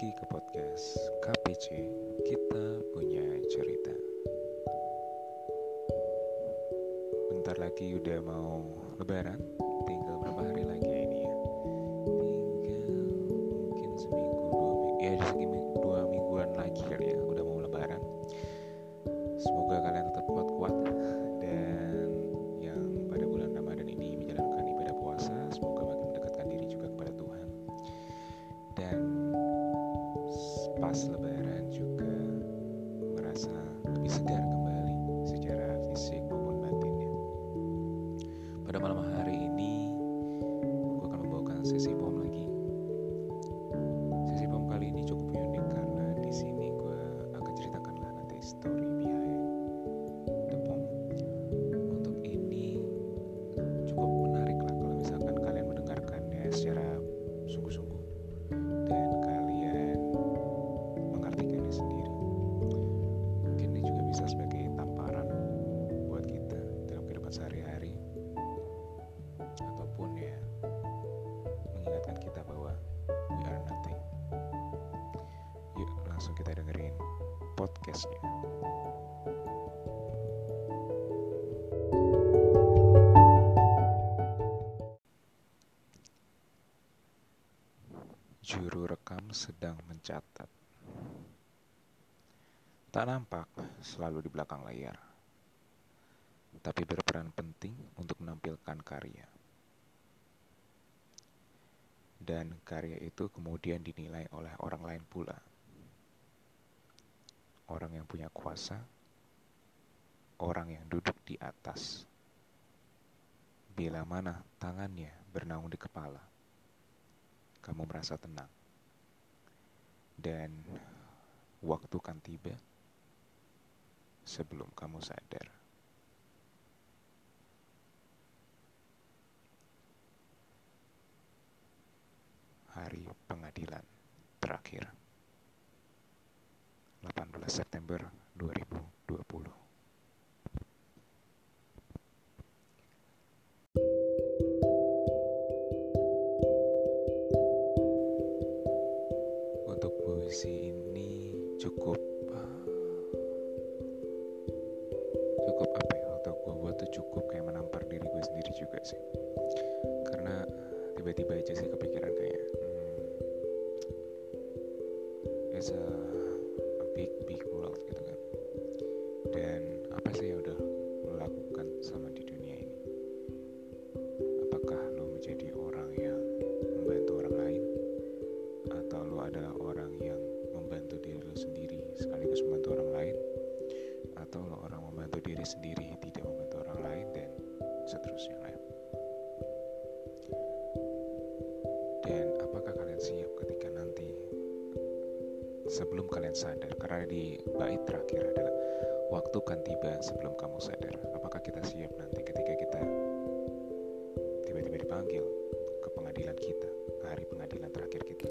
lagi ke podcast KPC Kita Punya Cerita. Bentar lagi udah mau lebaran Tinggal berapa hari lagi merasa lebih segar langsung kita dengerin podcastnya. Juru rekam sedang mencatat. Tak nampak selalu di belakang layar, tapi berperan penting untuk menampilkan karya. Dan karya itu kemudian dinilai oleh orang lain pula. Orang yang punya kuasa, orang yang duduk di atas. Bila mana tangannya bernaung di kepala, kamu merasa tenang. Dan waktu kan tiba sebelum kamu sadar. Hari pengadilan terakhir. 18 September 2020. Untuk puisi ini cukup ah, cukup apa ya atau gue buat tuh cukup kayak menampar diri gue sendiri juga sih karena tiba-tiba aja sih kepikiran kayak hmm, it's a, world gitu kan. Dan apa sih yang udah lo lakukan sama di dunia ini? Apakah lo menjadi orang yang membantu orang lain? Atau lo adalah orang yang membantu diri lo sendiri sekaligus membantu orang lain? Atau lo orang membantu diri sendiri tidak membantu orang lain dan seterusnya sebelum kalian sadar karena di bait terakhir adalah waktu kan tiba sebelum kamu sadar. Apakah kita siap nanti ketika kita tiba-tiba dipanggil ke pengadilan kita ke hari pengadilan terakhir kita?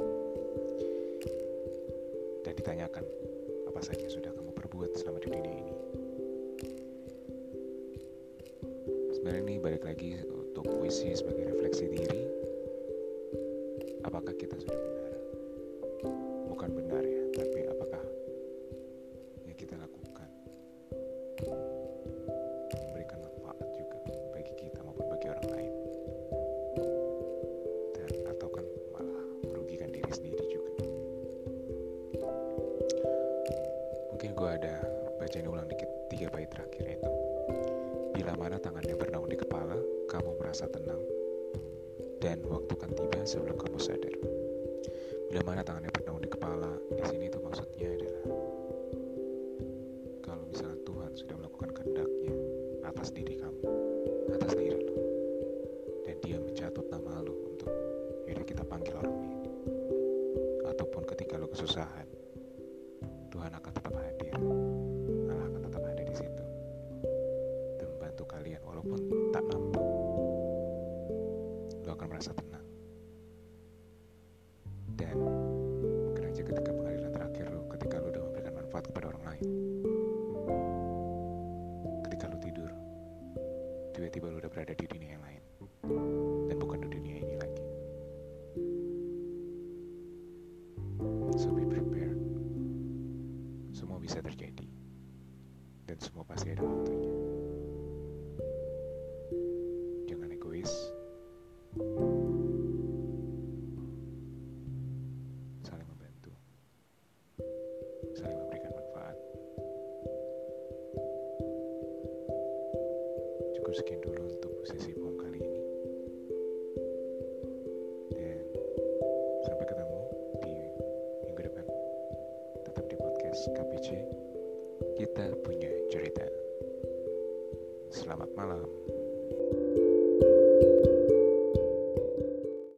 Dan ditanyakan apa saja sudah kamu perbuat selama di dunia ini? Sebenarnya ini balik lagi untuk puisi sebagai refleksi diri mungkin gue ada bacain ulang dikit tiga bait terakhir itu bila mana tangannya bernaung di kepala kamu merasa tenang dan waktu kan tiba sebelum kamu sadar. Bila mana tangannya bernaung di kepala di sini tuh maksudnya adalah kalau misalnya Tuhan sudah melakukan kehendaknya atas diri kamu atas diri lo dan dia mencatut nama lo untuk yaudah kita panggil orang ini. Ataupun ketika lo kesusahan merasa tenang. Dan mungkin aja ketika pengadilan terakhir lo ketika lo udah memberikan manfaat kepada orang lain ketika lo tidur tiba-tiba lo udah berada di dunia yang lain. Dan bukan di dunia ini lagi. So be semua bisa terjadi. Dan semua pasti ada waktunya sekian dulu untuk sesi poem kali ini. Dan sampai ketemu di minggu depan. Tetap di podcast KPC kita punya cerita. Selamat malam